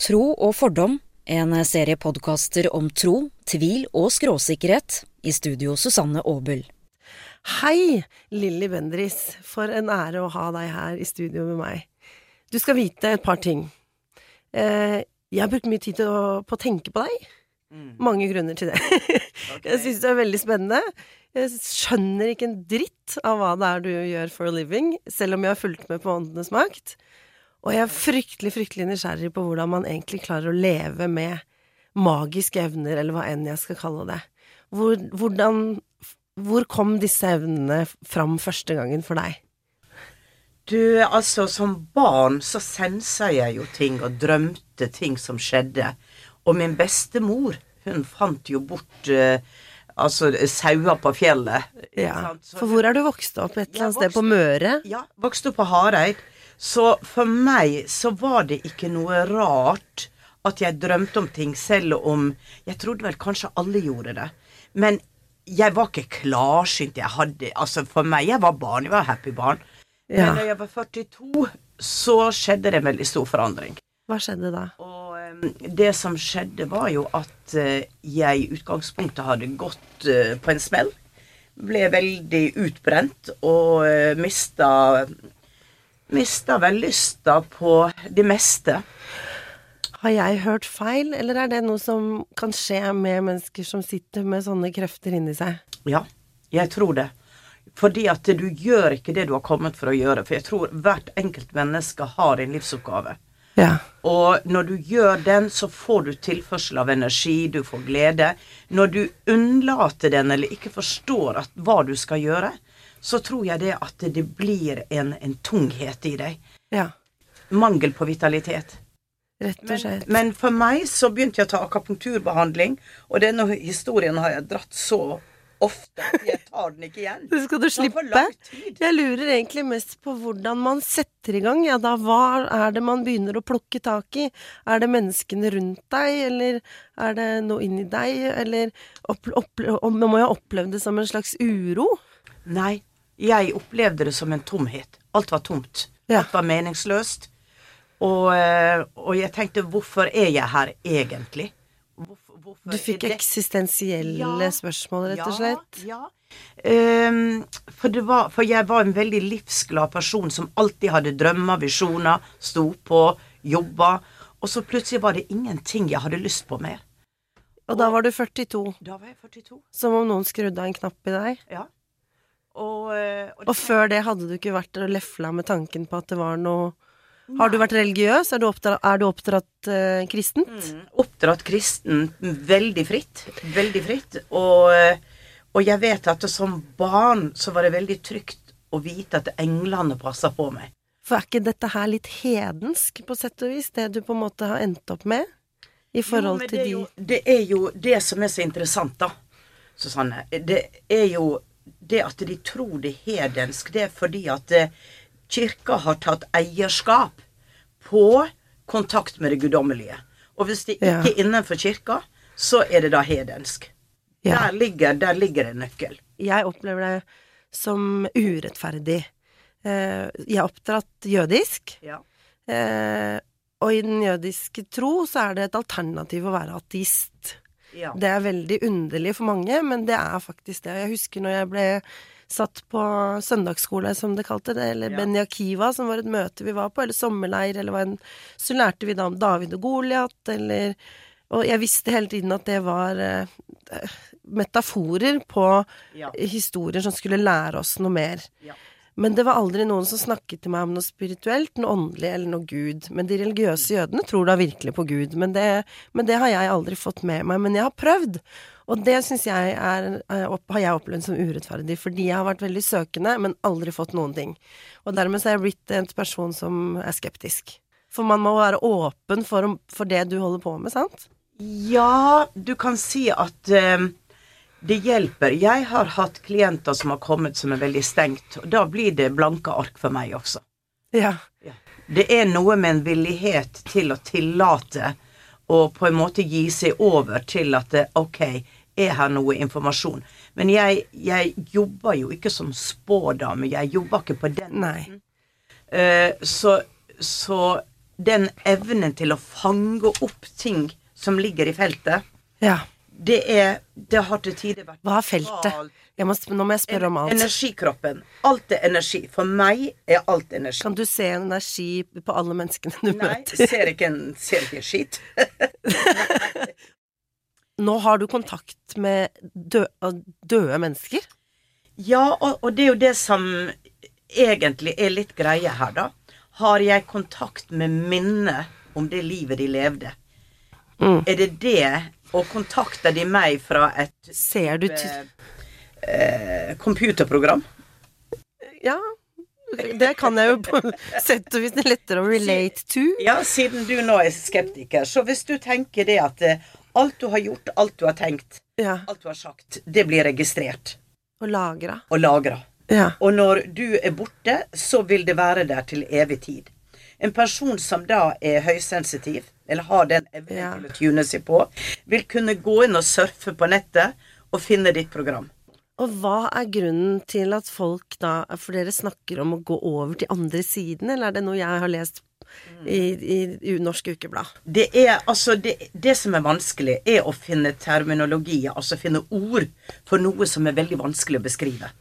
Tro og fordom, en serie podkaster om tro, tvil og skråsikkerhet. I studio Susanne Aabel. Hei, Lilly Bendris. For en ære å ha deg her i studio med meg. Du skal vite et par ting. Eh, jeg har brukt mye tid på å tenke på deg. Mange grunner til det. Jeg syns du er veldig spennende. Jeg skjønner ikke en dritt av hva det er du gjør for a living, selv om jeg har fulgt med på Åndenes makt. Og jeg er fryktelig, fryktelig nysgjerrig på hvordan man egentlig klarer å leve med magiske evner, eller hva enn jeg skal kalle det. Hvor, hvordan, hvor kom disse evnene fram første gangen for deg? Du, altså, som barn så sensa jeg jo ting og drømte ting som skjedde. Og min bestemor, hun fant jo bort uh, altså sauer på fjellet. Ja. For hvor er du vokst opp? Et eller annet sted på Møre? Ja, vokste opp på Hareid. Så for meg så var det ikke noe rart at jeg drømte om ting, selv om Jeg trodde vel kanskje alle gjorde det. Men jeg var ikke klarsynt. Jeg hadde Altså, for meg, jeg var barn. Jeg var happy barn. Ja. Men da jeg var 42, så skjedde det en veldig stor forandring. Hva skjedde da? Og um, det som skjedde, var jo at uh, jeg i utgangspunktet hadde gått uh, på en smell. Ble veldig utbrent og uh, mista Mista vel lysta på det meste. Har jeg hørt feil, eller er det noe som kan skje med mennesker som sitter med sånne krefter inni seg? Ja, jeg tror det. Fordi at du gjør ikke det du har kommet for å gjøre. For jeg tror hvert enkelt menneske har en livsoppgave. Ja. Og når du gjør den, så får du tilførsel av energi, du får glede. Når du unnlater den, eller ikke forstår at, hva du skal gjøre, så tror jeg det at det blir en, en tunghet i deg. ja. Mangel på vitalitet. Rett og slett. men for meg så begynte jeg å ta akapunkturbehandling, og denne historien har jeg dratt så ofte at jeg tar den ikke igjen. Det skal du slippe. Jeg lurer egentlig mest på hvordan man setter i gang. Ja, da hva er det man begynner å plukke tak i? Er det menneskene rundt deg, eller er det noe inni deg, eller opp, opp, må jeg oppleve det som en slags uro? Nei, jeg opplevde det som en tomhet. Alt var tomt. Ja. Alt var meningsløst. Og, eh, og jeg tenkte, hvorfor er jeg her egentlig? Hvorfor, hvorfor Du fikk eksistensielle Ja. spørsmål, rett og slett? Ja. ja. Um, for, det var, for jeg var en veldig livsglad person som alltid hadde drømmer, visjoner, sto på, jobba. Og så plutselig var det ingenting jeg hadde lyst på mer. Og da var du 42, Da var jeg 42. som om noen skrudde av en knapp i deg. Ja. Og, eh, og Og før det hadde du ikke vært og lefla med tanken på at det var noe Har du vært religiøs? Er du oppdratt, er du oppdratt uh, kristent? Mm, Oppdratt kristent veldig fritt. Veldig fritt. Og, eh, og jeg vet at som barn så var det veldig trygt å vite at englene passa på meg. For er ikke dette her litt hedensk, på sett og vis, det du på en måte har endt opp med? I forhold Jo, til det de jo, Det er jo det som er så interessant, da, Susanne. Det er jo det at de tror det er hedensk. Det er fordi at eh, kirka har tatt eierskap på kontakt med det guddommelige. Og hvis det ikke er innenfor kirka, så er det da hedensk. Ja. Der, ligger, der ligger en nøkkel. Jeg opplever det som urettferdig. Eh, Jeg er oppdratt jødisk, Ja. eh, og i den jødiske tro så er det et alternativ å være ateist. Ja. Det er veldig underlig for mange, men det er faktisk det. Jeg husker når jeg ble satt på søndagsskole, som det kalte det, eller Ja. Benjakiva, som var et møte vi var på, eller sommerleir, eller hva enn, så lærte vi da om David og Goliat, eller Og jeg visste hele tiden at det var eh, metaforer på Ja. historier som skulle lære oss noe mer. Ja. Men det var aldri noen som snakket til meg om noe spirituelt, noe åndelig eller noe Gud. Men de religiøse jødene tror da virkelig på Gud. Men det, men det har jeg aldri fått med meg. Men jeg har prøvd. Og det syns jeg er, har jeg opplevd som urettferdig, fordi jeg har vært veldig søkende, men aldri fått noen ting. Og dermed så er jeg blitt en person som er skeptisk. For man må være åpen for, for det du holder på med, sant? Ja, du kan si at eh, det hjelper. Jeg har hatt klienter som har kommet som er veldig stengt, og da blir det blanke ark for meg også. Ja. Det er noe med en villighet til å tillate og på en måte gi seg over til at det, ok, er her noe informasjon? Men jeg, jeg jobber jo ikke som spådame, jeg jobber ikke på den Nei. Eh, så, så den evnen til å fange opp ting som ligger i feltet, Ja. Det er Det har til tider vært Hva er feltet? Må, nå må jeg spørre om alt. Energikroppen. Alt er energi. For meg er alt energi. Kan du se en energi på alle menneskene du Nei, møter? ser ikke en ser ikke skit. Nå har du kontakt med døde, døde mennesker. Ja, og, og det er jo det som egentlig er litt greie her, da. Har jeg kontakt med minnet om det livet de levde? Mm. Er det det, og kontakter de meg fra et Ser du eh, computerprogram? Ja, det kan jeg jo på sett og vis lettere å relate to. Ja, siden du nå er skeptiker, så hvis du tenker det at eh, alt du har gjort, alt du har tenkt, Ja. alt du har sagt, det blir registrert Og lagra. og lagra. Ja. Og når du er borte, så vil det være der til evig tid. En person som da er høysensitiv, eller har den evnen Ja. til å tune seg på, vil kunne gå inn og surfe på nettet og finne ditt program. Og hva er grunnen til at folk da For dere snakker om å gå over til andre siden, eller er det noe jeg har lest i, i, i Norsk Ukeblad? Det er altså det, det som er vanskelig, er å finne terminologi, altså finne ord for noe som er veldig vanskelig å beskrive.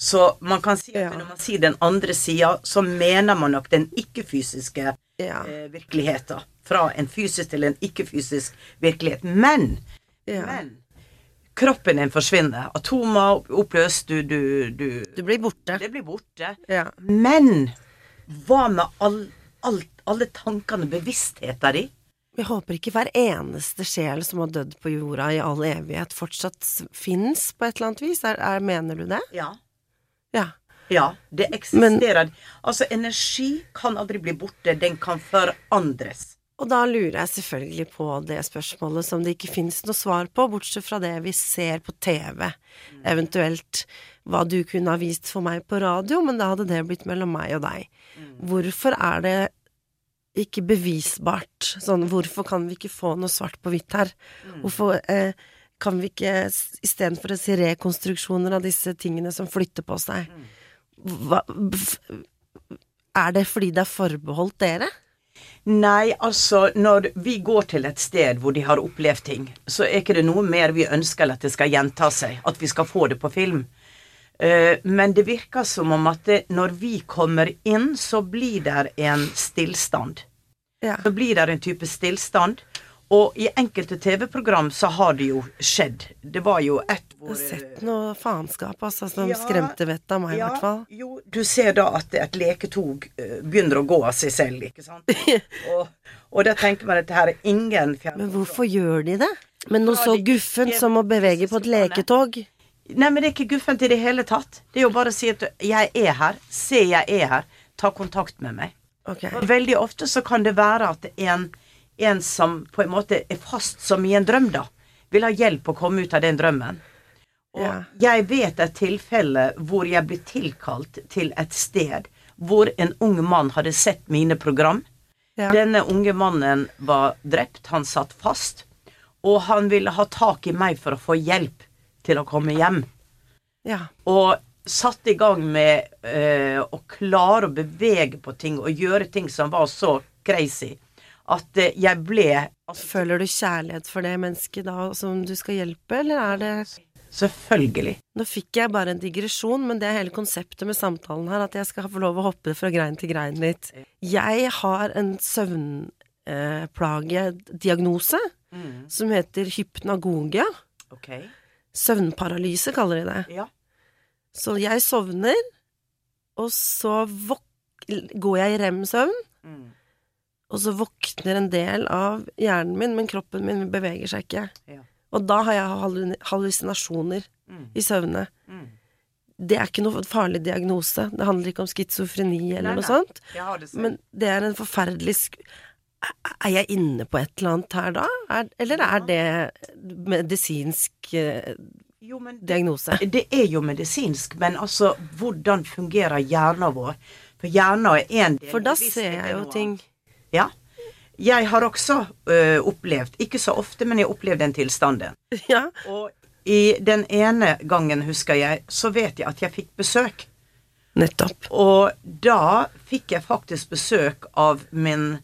Så man kan si at når man sier den andre sida, så mener man nok den ikke-fysiske Ja. eh, virkeligheten. Fra en fysisk til en ikke-fysisk virkelighet. Men, Ja. men kroppen din forsvinner. Atomer oppløst, du, du, du Du blir borte. Det blir borte. Ja. Men hva med all, alt, alle tankene, og bevisstheten din? Jeg håper ikke hver eneste sjel som har dødd på jorda i all evighet, fortsatt fins på et eller annet vis. Er, er, mener du det? Ja. Ja. Det eksisterer. altså, energi kan aldri bli borte. Den kan forandres. Og da lurer jeg selvfølgelig på det spørsmålet som det ikke fins noe svar på, bortsett fra det vi ser på TV. Eventuelt hva du kunne ha vist for meg på radio, men da hadde det blitt mellom meg og deg. Hvorfor er det ikke bevisbart? Sånn, hvorfor kan vi ikke få noe svart på hvitt her? Hvorfor eh, kan vi ikke, istedenfor å si rekonstruksjoner av disse tingene som flytter på seg hva, Er det fordi det er forbeholdt dere? Nei, altså, når vi går til et sted hvor de har opplevd ting, så er ikke det noe mer vi ønsker enn at det skal gjenta seg. At vi skal få det på film. Eh, men det virker som om at det, når vi kommer inn, så blir det en stillstand. Ja. Så blir det en type stillstand. Og i enkelte TV-program så har det jo skjedd. Det var jo et Jeg hvor har sett noe faenskap, altså, som Ja, skremte vettet av meg, i hvert fall. Jo, du ser da at et leketog eh, begynner å gå av seg selv, ikke sant. og, og da tenker man at det her er ingen fjern... Men hvorfor gjør de det? Men noe så guffent som å bevege på et leketog? Nei, men det er ikke guffent i det hele tatt. Det er jo bare å si at 'jeg er her', se jeg er her, ta kontakt med meg. Okay. Veldig ofte så kan det være at en, en som på en måte er fast som i en drøm, da, vil ha hjelp å komme ut av den drømmen. Og Ja. jeg vet et tilfelle hvor jeg ble tilkalt til et sted hvor en ung mann hadde sett mine program. Ja. Denne unge mannen var drept, han satt fast, og han ville ha tak i meg for å få hjelp til å komme hjem. Ja. Og satte i gang med øh, å klare å bevege på ting og gjøre ting som var så crazy at eh, jeg ble altså, Føler du kjærlighet for det mennesket da som du skal hjelpe, eller er det Selvfølgelig. Nå fikk jeg bare en digresjon, men det er hele konseptet med samtalen her, at jeg skal få lov å hoppe fra grein til grein litt. Jeg har en søvnplagediagnose Mm. som heter hypnagogia. Ok. Søvnparalyse kaller de det. Ja. Så jeg sovner, og så går jeg i rem-søvn, Mm. Og så våkner en del av hjernen min, men kroppen min beveger seg ikke. Ja. Og da har jeg hallu- hallusinasjoner Mm. i søvne. Mm. Det er ikke noe farlig diagnose. Det handler ikke om schizofreni eller Nei, noe nei. sånt. Det. Men det er en forferdelig Er jeg inne på et eller annet her da? Er, eller er det medisinsk eh, jo, men diagnose? det er jo medisinsk, men altså, hvordan fungerer hjernen vår? For hjernen er én del. For da ser er jeg jo ting. Ja. Jeg har også ø, opplevd, ikke så ofte, men jeg har opplevd den tilstanden. Ja. Og i den ene gangen, husker jeg, så vet jeg at jeg fikk besøk. Nettopp. Og da fikk jeg faktisk besøk av min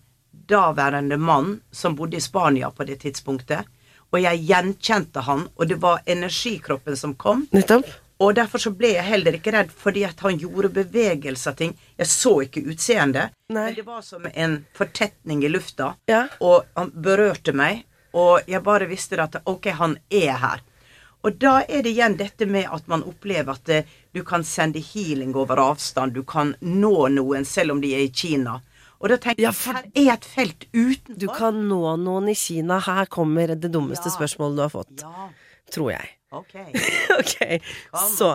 daværende mann som bodde i Spania på det tidspunktet. Og jeg gjenkjente han, og det var energikroppen som kom. Nettopp. Og derfor så ble jeg heller ikke redd, fordi at han gjorde bevegelser ting. Jeg så ikke utseendet, men det var som en fortetning i lufta. Ja. Og han berørte meg, og jeg bare visste at ok, han er her. Og da er det igjen dette med at man opplever at det, du kan sende healing over avstand. Du kan nå noen selv om de er i Kina. Og da tenker Ja, jeg for- her er et felt utenfor. Du kan nå noen i Kina. Her kommer det dummeste Ja. spørsmålet du har fått. Ja, Tror jeg. Ok. okay. Så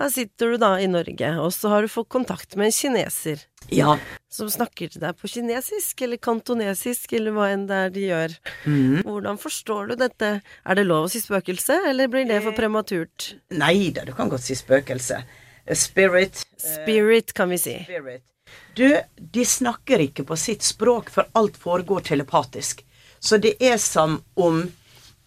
her sitter du da i Norge, og så har du fått kontakt med en kineser Ja. som snakker til deg på kinesisk, eller kantonesisk, eller hva enn det er de gjør. Mm. Hvordan forstår du dette? Er det lov å si spøkelse, eller blir det Eh. for prematurt? Nei da, du kan godt si spøkelse. Eh, Spirit. eh, Spirit, kan vi si. Spirit. Du, de snakker ikke på sitt språk, for alt foregår telepatisk. Så det er som om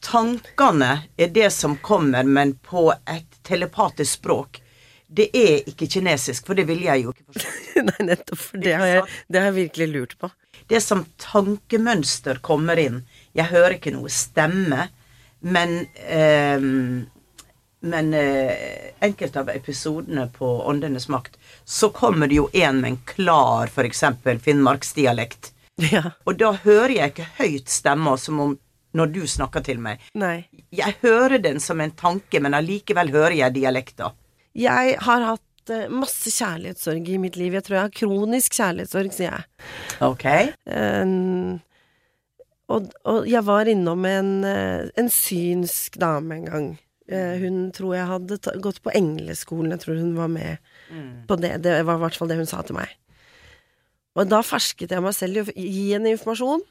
tankene er det som kommer, men på et telepatisk språk. Det er ikke kinesisk, for det ville jeg jo ikke forstå. Nei, nettopp, for det har, jeg, det har jeg virkelig lurt på. Det er som tankemønster kommer inn. Jeg hører ikke noe stemme, men ehm, Men eh, enkelte av episodene på Åndenes makt, så kommer det jo en med en klar f.eks. finnmarksdialekt. Ja, Og da hører jeg ikke høyt stemme, som om når du snakker til meg. nei. Jeg hører den som en tanke, men allikevel hører jeg dialekta. Jeg har hatt eh, masse kjærlighetssorg i mitt liv. Jeg tror jeg har kronisk kjærlighetssorg, sier jeg. Ok? Um, og, og jeg var innom en, eh, en synsk dame en gang. Eh, Hun tror jeg hadde ta, gått på engleskolen. Jeg tror hun var med på det. Det var i hvert fall det hun sa til meg. Og da fersket jeg meg selv i å gi henne informasjon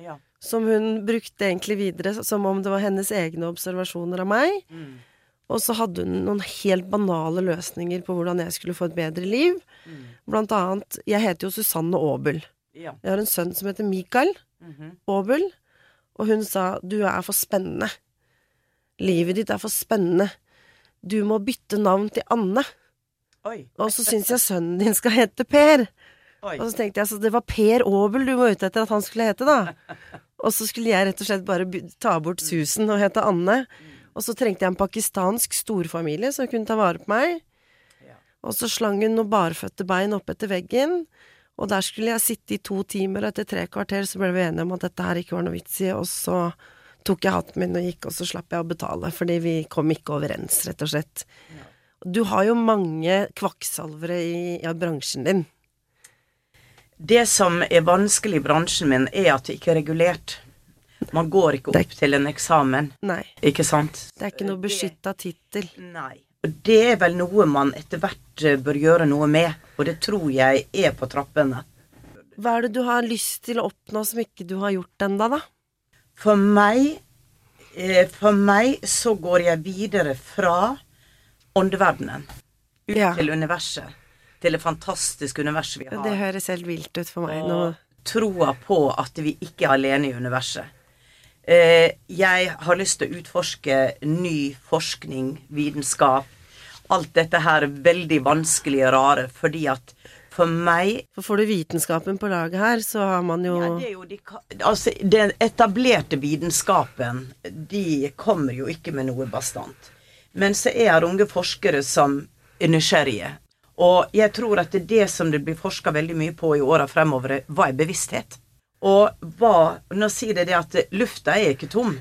Ja. Som hun brukte egentlig videre, som om det var hennes egne observasjoner av meg. Mm. Og så hadde hun noen helt banale løsninger på hvordan jeg skulle få et bedre liv. Blant annet Jeg heter jo Susanne Aabel. ja. Jeg har en sønn som heter Mikael Mhm. Aabel, og hun sa du er for spennende. Livet ditt er for spennende. Du må bytte navn til Anne. Oi. Og så syns jeg sønnen din skal hete Per. Oi. Og så tenkte jeg så det var Per Aabel du var ute etter at han skulle hete, da. Og så skulle jeg rett og slett bare ta bort Susan og hete Anne. Og så trengte jeg en pakistansk storfamilie som kunne ta vare på meg. Og så slang hun noen barføtte bein opp etter veggen. Og der skulle jeg sitte i to timer, og etter tre kvarter så ble vi enige om at dette her ikke var noe vits i, og så tok jeg hatten min og gikk, og så slapp jeg å betale, fordi vi kom ikke overens, rett og slett. Du har jo mange kvakksalvere i, i bransjen din. Det som er vanskelig i bransjen min, er at det ikke er regulert. Man går ikke opp til en eksamen, Nei, ikke sant? det er ikke noe beskytta tittel. Nei. Og det er vel noe man etter hvert eh, bør gjøre noe med, og det tror jeg er på trappene. Hva er det du har lyst til å oppnå som ikke du har gjort ennå, da? For meg eh, For meg så går jeg videre fra åndeverdenen ut Ja. til universet. Til det fantastiske universet vi har. Det høres helt vilt ut for meg nå. og troa på at vi ikke er alene i universet. Eh, jeg har lyst til å utforske ny forskning, vitenskap. Alt dette her er veldig vanskelig og rare, fordi at for meg For får du vitenskapen på laget her, så har man jo ja, det er jo de, altså, Den etablerte vitenskapen, de kommer jo ikke med noe bastant. Men så er det unge forskere som er nysgjerrige. Og jeg tror at det er det som det blir forska veldig mye på i åra fremover, hva er bevissthet? Og hva Nå sier det det at lufta er ikke tom.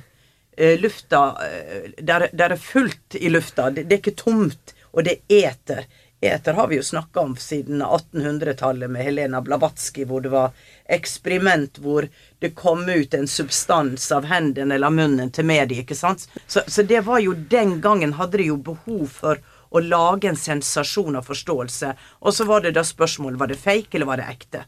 Eh, lufta eh, der, der er fullt i lufta. Det, det er ikke tomt, og det er eter. Eter har vi jo snakka om siden 1800-tallet med Helena Blavatsky, hvor det var eksperiment hvor det kom ut en substans av hendene eller munnen til mediet, ikke sant. Så, så det var jo den gangen hadde de jo behov for å lage en sensasjon av forståelse. Og så var det da spørsmålet var det fake eller var det ekte.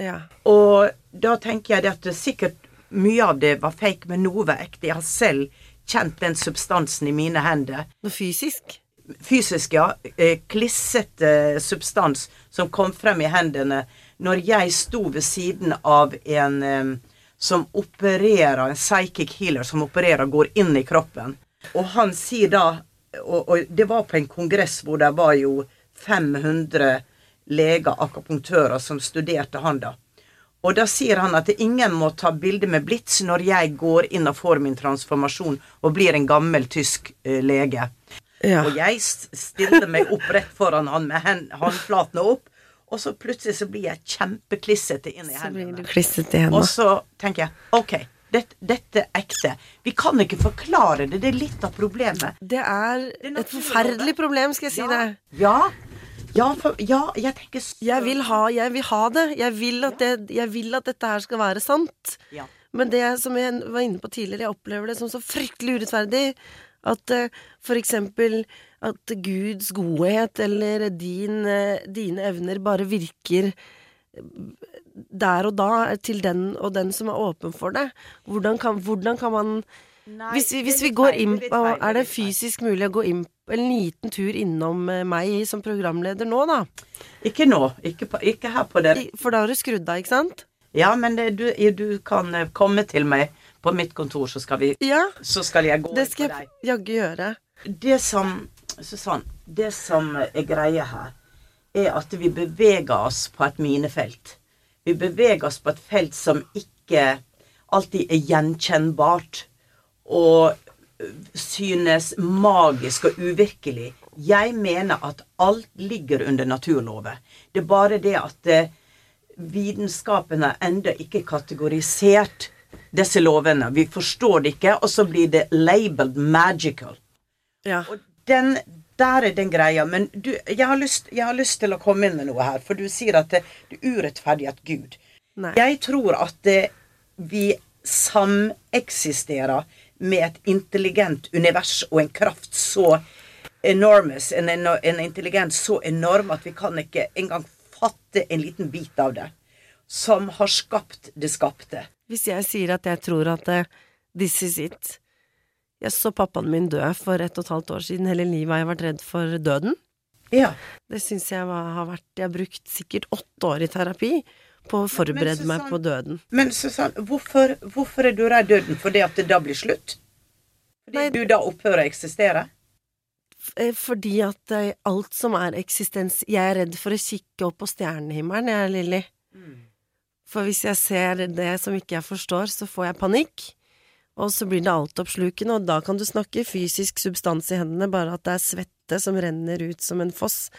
Ja. Og da tenker jeg det at sikkert mye av det var fake, men noe var ekte. Jeg har selv kjent den substansen i mine hender. Noe fysisk? Fysisk, ja. Eh, klissete substans som kom frem i hendene når jeg sto ved siden av en eh, som opererer, en psychic healer som opererer, går inn i kroppen. Og han sier da og, og det var på en kongress hvor det var jo 500 leger, akupunktører, som studerte han da. Og da sier han at ingen må ta bilde med blits når jeg går inn og får min transformasjon og blir en gammel tysk uh, lege. Ja. Og jeg stiller meg opp rett foran han med håndflatene opp, og så plutselig så blir jeg kjempeklissete inn i hendene. Og så tenker jeg ok, dette, dette ekte. Vi kan ikke forklare det, det er litt av problemet. Det er Det er et forferdelig problem, skal jeg si det. Ja. Ja, for, ja, jeg tenker så Jeg vil ha, jeg vil ha det. Jeg vil, at det. jeg vil at dette her skal være sant. Ja. Men det som jeg var inne på tidligere, jeg opplever det som så fryktelig urettferdig. At uh, for eksempel at Guds godhet eller din, uh, dine evner bare virker eh, der og da til den og den som er åpen for det. Hvordan kan, hvordan kan man Nei, Hvis vi, hvis vi går inn er det det fysisk mulig å gå inn en liten tur innom eh, meg som programleder nå, da? Ikke nå. Ikke, på, ikke her på det. For da har du skrudd av, ikke sant? Ja, men det, du, du kan eh, komme til meg på mitt kontor, så skal, vi, Ja, så skal jeg gå det inn skal på jeg deg. jaggu gjøre. Det som Susann, det som er greia her, er at vi beveger oss på et minefelt. Vi beveger oss på et felt som ikke alltid er gjenkjennbart og synes magisk og uvirkelig. Jeg mener at alt ligger under naturlover. Det er bare det at eh, vitenskapen har ennå ikke kategorisert disse lovene. Vi forstår det ikke, og så blir det labeled magical. Ja. Og den, der er den greia. Men du, jeg har, lyst, jeg har lyst til å komme inn med noe her, for du sier at det, det er urettferdig at Gud. Nei. Jeg tror at det, vi sameksisterer med et intelligent univers og en kraft så enormous, en, en, en intelligens så enorm at vi kan ikke engang fatte en liten bit av det. Som har skapt det skapte. Hvis jeg sier at jeg tror at uh, this is it Jeg så pappaen min dø for ett og et halvt år siden. Hele livet har jeg vært redd for døden. Ja. Det syns jeg var, har vært Jeg har brukt sikkert åtte år i terapi på å forberede meg på døden. Men Susann, hvorfor, hvorfor er du redd døden? Fordi at det da blir slutt? Fordi Nei. du da opphører å eksistere? Eh, Fordi at eh, alt som er eksistens Jeg er redd for å kikke opp på stjernehimmelen, jeg, Lilly. For hvis jeg ser det som ikke jeg forstår, så får jeg panikk. Og så blir det altoppslukende, og da kan du snakke fysisk substans i hendene, bare at det er svette som renner ut som en foss.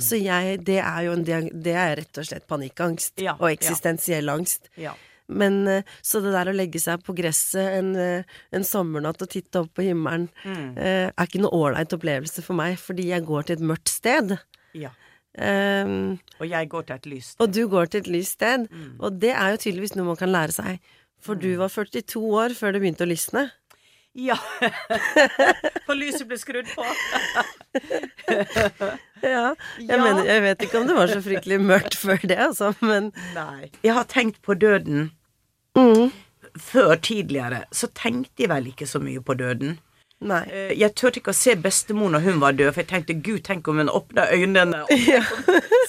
Så jeg, det er jo en Det er rett og slett panikkangst. Ja, og ja. eksistensiell angst. Ja. Men eh, så det der å legge seg på gresset en, eh, en sommernatt og titte opp på himmelen, mm. er ikke noe ålreit opplevelse for meg, fordi jeg går til et mørkt sted. ja. Um, Og jeg går til et lys. og du går til et lyst sted. Mm. Og det er jo tydeligvis noe man kan lære seg. For du var 42 år før det begynte å lysne. Ja. For lyset ble skrudd på. Ja, jeg, Ja. Mener, jeg vet ikke om det var så fryktelig mørkt før det, altså, men Nei. Jeg har tenkt på døden mm, før tidligere. Så tenkte jeg vel ikke så mye på døden. Nei. Eh, Jeg turte ikke å se bestemor når hun var død, for jeg tenkte gud, tenk om hun åpna øynene og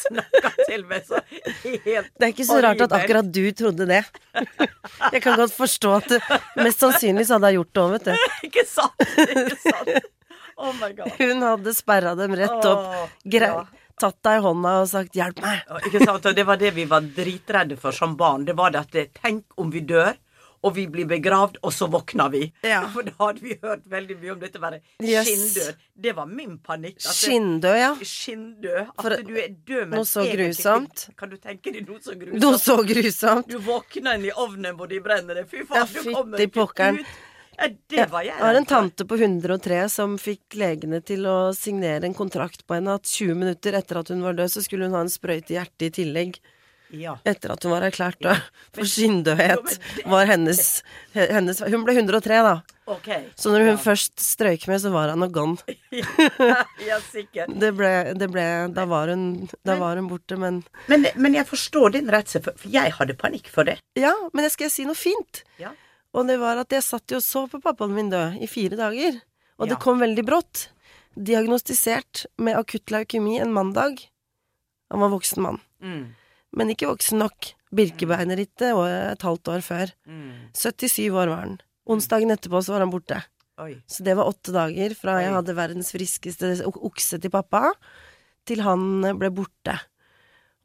snakka til meg så helt Det er ikke så rart at akkurat du trodde det. Jeg kan godt forstå at du Mest sannsynlig så hadde jeg gjort det òg, vet du. Ikke sant? Ikke sant? Oh my god. Hun hadde sperra dem rett opp, grei, ja. tatt deg i hånda og sagt 'hjelp meg'. Ikke sant? Og det var det vi var dritredde for som barn. Det var det at tenk om vi dør, og vi blir begravd, og så våkner vi. Ja. For da hadde vi hørt veldig mye om dette være Yes. skinndød. Det var min panikk. at Skinndød, ja. Skinndød. At For- du er død, men noe så grusomt. Kan du tenke deg noe så grusomt? Noe så grusomt. Du våkner inn i ovnen hvor de brenner det. Fy Ja, faen, du kommer ikke pokkeren. ut. Ja, det var jeg Jeg har en tante på 103 som fikk legene til å signere en kontrakt på henne at 20 minutter etter at hun var død, så skulle hun ha en sprøyte i hjertet i tillegg. Ja. Etter at hun var erklært død. For skinndødhet var hennes, hennes Hun ble 103, da. Okay. Så når hun ja. først strøyk med, så var han og gone. ja, sikkert. Det ble, det ble Da var hun, da var hun borte, men Men, men jeg forstår din redsel, for, for jeg hadde panikk for det. Ja, men jeg skal si noe fint. Ja. Og det var at jeg satt jo og så på pappaen min dø i fire dager. Og det kom veldig brått. Diagnostisert med akutt leukemi en mandag. Han var voksen mann. Mm. Men ikke voksen nok. Birkebeinerrittet et halvt år før. Mm. 77 år var han. Onsdagen etterpå så var han borte. Oi. Så det var åtte dager fra jeg hadde verdens friskeste okse til pappa, til han ble borte.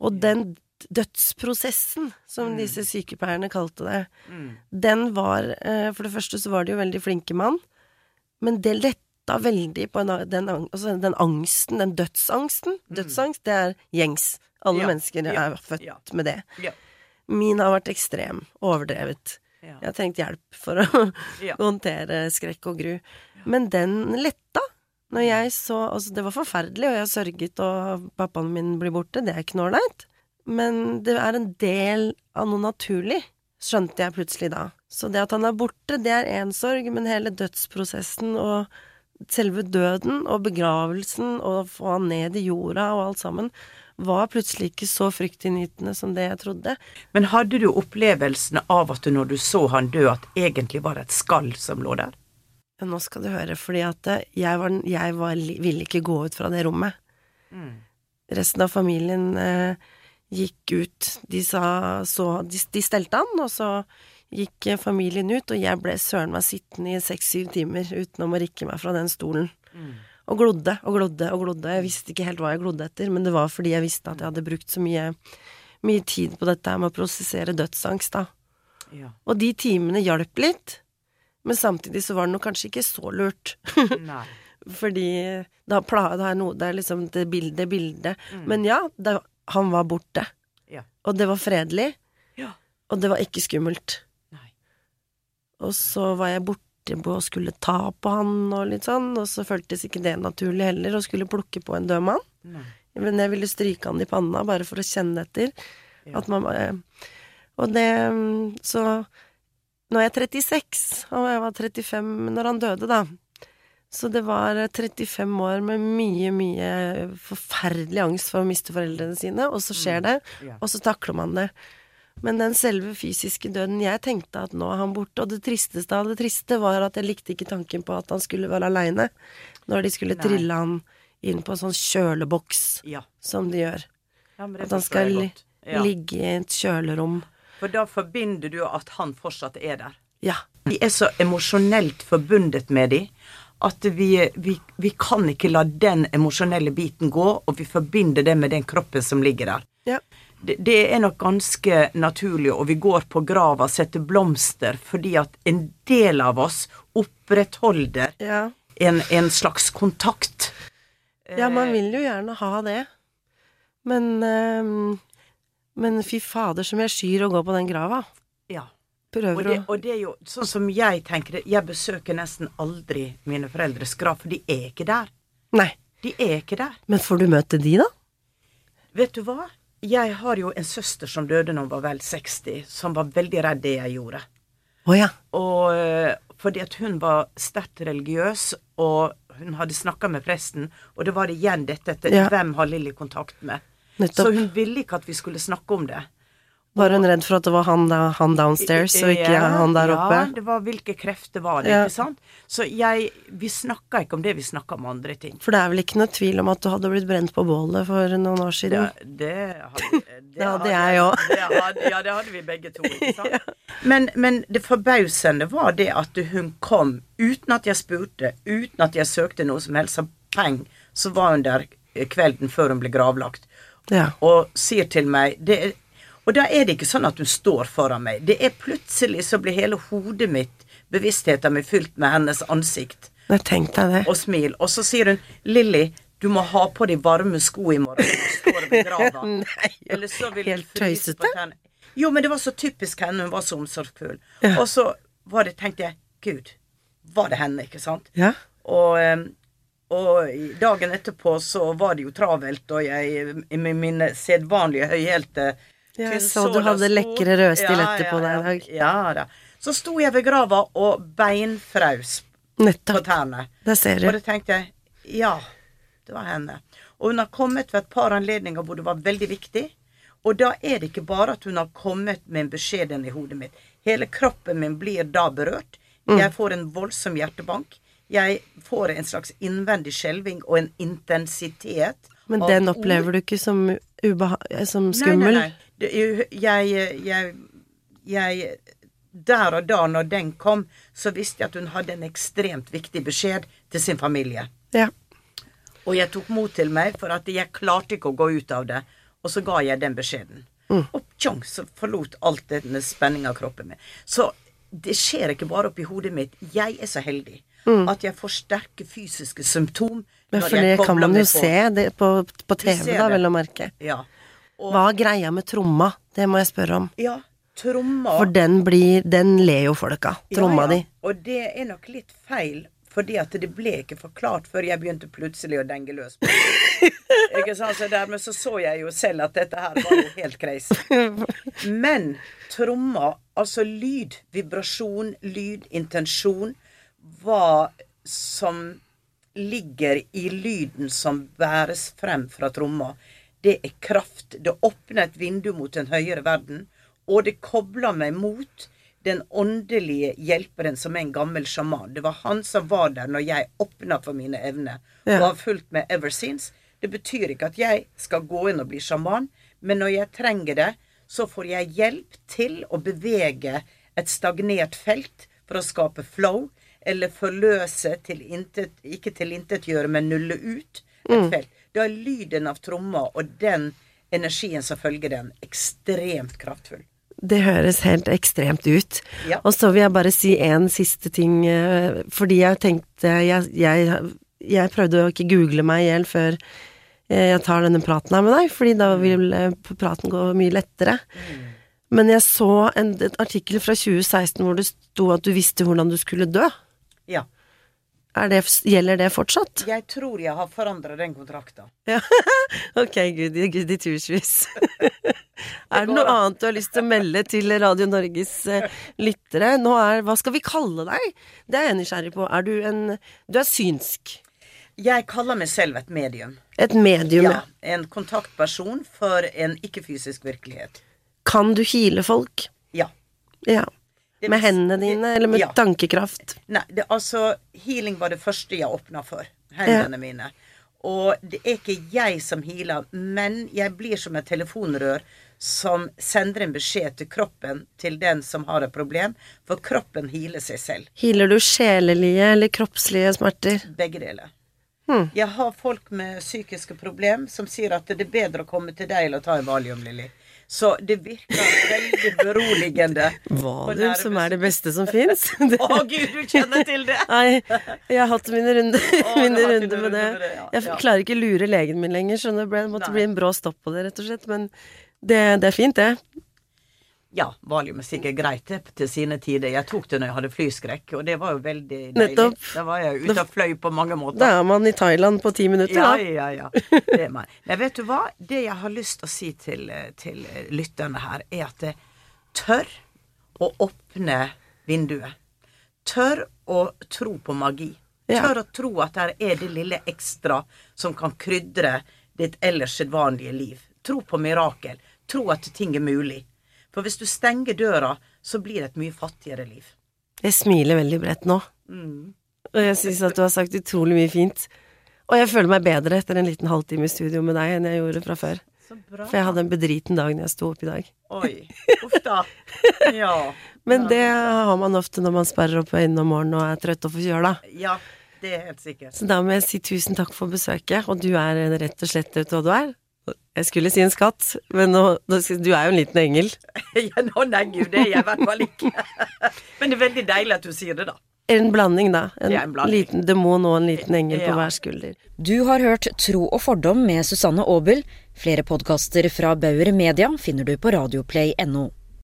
Og den dødsprosessen, som disse sykepleierne kalte det, Mm. den var eh, For det første så var de jo veldig flinke mann, men det letta veldig på den, den, altså den angsten, den dødsangsten. Dødsangst, det er gjengs. Alle Mm. Ja, mennesker ja, er født ja. med det. Ja. Min har vært ekstrem, overdrevet. Jeg har trengt hjelp for å håndtere skrekk og gru. Men den letta. Når jeg så Altså, det var forferdelig, og jeg har sørget, og pappaen min blir borte. Det er ikke noe ålreit. Men det er en del av noe naturlig, skjønte jeg plutselig da. Så det at han er borte, det er én sorg, men hele dødsprosessen og selve døden og begravelsen og få han ned i jorda og alt sammen, var plutselig ikke så fryktinngytende som det jeg trodde. Men hadde du opplevelsen av at du, når du så han dø, at egentlig var det et skall som lå der? Ja, nå skal du høre, fordi at eh, jeg, var, jeg var, ville ikke gå ut fra det rommet. Resten av familien eh, gikk ut. De sa så De, de stelte han, og så gikk eh, familien ut, og jeg ble søren meg sittende i seks-syv timer uten å rikke meg fra den stolen. Og glodde og glodde og glodde. Jeg visste ikke helt hva jeg glodde etter, men det var fordi jeg visste at jeg hadde brukt så mye, mye tid på dette med å prosessere dødsangst, da. Ja. Og de timene hjalp litt, men samtidig så var det nok kanskje ikke så lurt. Nei. Fordi da pla, det er noe Det er liksom det bildet, bildet. Men ja, det, han var borte. Ja. Og det var fredelig. Ja. Og det var ikke skummelt. Nei. Og så var jeg borte på og skulle ta på han og litt sånn, og så føltes ikke det naturlig heller å skulle plukke på en død mann. Nei. Men jeg ville stryke han i panna bare for å kjenne etter. Ja. At man bare Og det Så nå er jeg 36, og jeg var 35 når han døde, da. Så det var 35 år med mye, mye forferdelig angst for å miste foreldrene sine, og så skjer det, og så takler man det. Men den selve fysiske døden Jeg tenkte at nå er han borte, og det tristeste av det triste var at jeg likte ikke tanken på at han skulle være aleine når de skulle Nei. trille han inn på en sånn kjøleboks, Ja. som de gjør. ja At han skal. Ja. ligge i et kjølerom. For da forbinder du at han fortsatt er der. Ja. Vi er så emosjonelt forbundet med dem at vi, vi, vi kan ikke la den emosjonelle biten gå, og vi forbinder det med den kroppen som ligger der. Det, er nok ganske naturlig, og vi går på grava og setter blomster fordi at en del av oss opprettholder Ja. en, en slags kontakt. ja, man vil jo gjerne ha det. Men ehm, Men fy fader som jeg skyr å gå på den grava. Ja. Prøver Og det, å og det er jo sånn som jeg tenker det, jeg besøker nesten aldri mine foreldres grav, for de er ikke der. Nei. De er ikke der. Men får du møte de, da? Vet du hva? Jeg har jo en søster som døde når hun var vel 60, som var veldig redd det jeg gjorde. Oh, ja. Og eh, fordi at hun var sterkt religiøs, og hun hadde snakka med presten, og det var igjen dette etter Ja. hvem har Lilly kontakt med. Nettopp. Så hun ville ikke at vi skulle snakke om det. Var hun redd for at det var han, da, han downstairs, og ikke Ja, han der oppe? Ja, det var hvilke krefter var det, Ja. ikke sant? Så jeg Vi snakka ikke om det, vi snakka om andre ting. For det er vel ikke noe tvil om at du hadde blitt brent på bålet for noen år siden? Det, det hadde, det hadde jeg òg. Ja, det hadde vi begge to. Ikke sant? men, men det forbausende var det at hun kom uten at jeg spurte, uten at jeg søkte noe som helst. Så peng, så var hun der kvelden før hun ble gravlagt. Ja. Og sier til meg det er, Og da er det ikke sånn at hun står foran meg. Det er plutselig så blir hele hodet mitt, bevisstheten min, fylt med hennes ansikt Jeg tenkte det. og smil. Og så sier hun 'Lilly, du må ha på de varme sko i morgen du står ved grava'. Nei, Eller så vil helt tøysete. Jo, men det var så typisk henne. Hun var så omsorgsfull. Ja. Og så var det, tenkte jeg Gud, var det henne, ikke sant? Ja. Og, eh, og dagen etterpå så var det jo travelt, og jeg med mine sedvanlige høyhælte Ja, jeg så du hadde lekre røde stiletter Ja, på deg i dag. Ja, da. Så sto jeg ved grava og beinfraus på Nettopp. tærne. Der ser Og da tenkte jeg ja, det var henne. Og hun har kommet ved et par anledninger hvor det var veldig viktig. Og da er det ikke bare at hun har kommet med en beskjed i hodet mitt. Hele kroppen min blir da berørt. Mm. Jeg får en voldsom hjertebank. Jeg får en slags innvendig skjelving og en intensitet. Men den opplever du ikke som, som Nei, skummel? nei, nei. Jo- jeg, jeg, jeg Der og da, når den kom, så visste jeg at hun hadde en ekstremt viktig beskjed til sin familie. Ja. Og jeg tok mot til meg, for at jeg klarte ikke å gå ut av det. Og så ga jeg den beskjeden. Og tjong, så forlot alt denne spenninga av kroppen min. Så det skjer ikke bare oppi hodet mitt. Jeg er så heldig at jeg får sterke fysiske symptom. Men for det kan man jo på. se det på, på TV, da, vel å merke. Ja. Og, Hva er greia med tromma? Det må jeg spørre om. ja, tromma For den blir Den ler jo folk av. Tromma ja, ja. di. Og det er nok litt feil, fordi at det ble ikke forklart før jeg begynte plutselig å denge løs på det. Ikke sant? Så dermed så så jeg jo selv at dette her var jo helt crazy. Men tromma, altså lyd, vibrasjon, lyd, intensjon, hva som ligger i lyden som bæres frem fra tromma, det er kraft. Det åpner et vindu mot en høyere verden, og det kobler meg mot den åndelige hjelperen som er en gammel sjaman. Det var han som var der når jeg åpna for mine evner, Ja. og har fulgt med ever since. Det betyr ikke at jeg skal gå inn og bli sjaman, men når jeg trenger det, så får jeg hjelp til å bevege et stagnert felt for å skape flow, eller forløse til intet, ikke tilintetgjøre, men nulle ut et felt. Da er lyden av tromma og den energien som følger den, ekstremt kraftfull. Det høres helt ekstremt ut. Ja. Og så vil jeg bare si en siste ting, eh, fordi jeg tenkte Jeg, jeg, jeg prøvde å ikke google meg i hjel før eh, jeg tar denne praten her med deg, fordi da vil eh, praten gå mye lettere. Men jeg så en, en artikkel fra 2016 hvor det sto at du visste hvordan du skulle dø. Ja. Det, gjelder det fortsatt? Jeg tror jeg har forandra den kontrakta. Ja. ok, goody, goody tusenvis. er det noe annet du har lyst til å melde til Radio Norges eh, lyttere? Nå er, hva skal vi kalle deg? Det er jeg nysgjerrig på. Er du en Du er synsk. Jeg kaller meg selv et medium. Et medium. Ja, en kontaktperson for en ikke-fysisk virkelighet. Kan du hile folk? Ja. Ja. Det Med hendene dine, eller med Ja. tankekraft? Nei, det, altså Healing var det første jeg åpna for. Hendene mine. Og det er ikke jeg som healer, men jeg blir som et telefonrør som sender en beskjed til kroppen til den som har et problem, for kroppen healer seg selv. Healer du sjelelige eller kroppslige smerter? Begge deler. Hmm. Jeg har folk med psykiske problem som sier at det er bedre å komme til deg eller ta en valium, Lilly. Så det virker veldig beroligende. Valium, som er det beste som fins? Å gud, du kjenner til det! Nei, jeg har hatt mine runder, mine runder med det. med det, ja. Jeg klarer ikke lure legen min lenger, skjønner du. Det måtte Nei. bli en brå stopp på det, rett og slett. Men det, det er fint, det. Ja, valium er sikkert greit til sine tider. Jeg tok det når jeg hadde flyskrekk, og det var jo veldig deilig. Nettopp. Da var jeg ute og fløy på mange måter. Da er man i Thailand på ti minutter, Ja, da. ja, ja. Det er meg. Men vet du hva? Det jeg har lyst til å si til, til lytterne her, er at det tør å åpne vinduet. Tør å tro på magi. Ja. Tør å tro at det er det lille ekstra som kan krydre ditt ellers sedvanlige liv. Tro på mirakel. Tro at ting er mulig. For hvis du stenger døra, så blir det et mye fattigere liv. Jeg smiler veldig bredt nå. Mm. Og jeg syns at du har sagt utrolig mye fint. Og jeg føler meg bedre etter en liten halvtime i studio med deg enn jeg gjorde fra før. Så bra. For jeg hadde en bedriten dag når jeg sto opp i dag. Oi. Uff da. Ja. Men det har man ofte når man sperrer opp øynene om morgenen og er trøtt og forkjøla. Ja, det er helt sikkert. Så da må jeg si tusen takk for besøket, og du er rett og slett vet du hva du er. Jeg skulle si en skatt, men nå, nå du er jo en liten engel. Ja, nå, nei, gud, det er jeg i hvert fall ikke. Men det er veldig deilig at du sier det, da. En blanding, da. En, Ja, en blanding. liten demon og en liten engel på hver skulder. Du har hørt Tro og fordom med Susanne Aabel. Flere podkaster fra Bauer Media finner du på radioplay.no.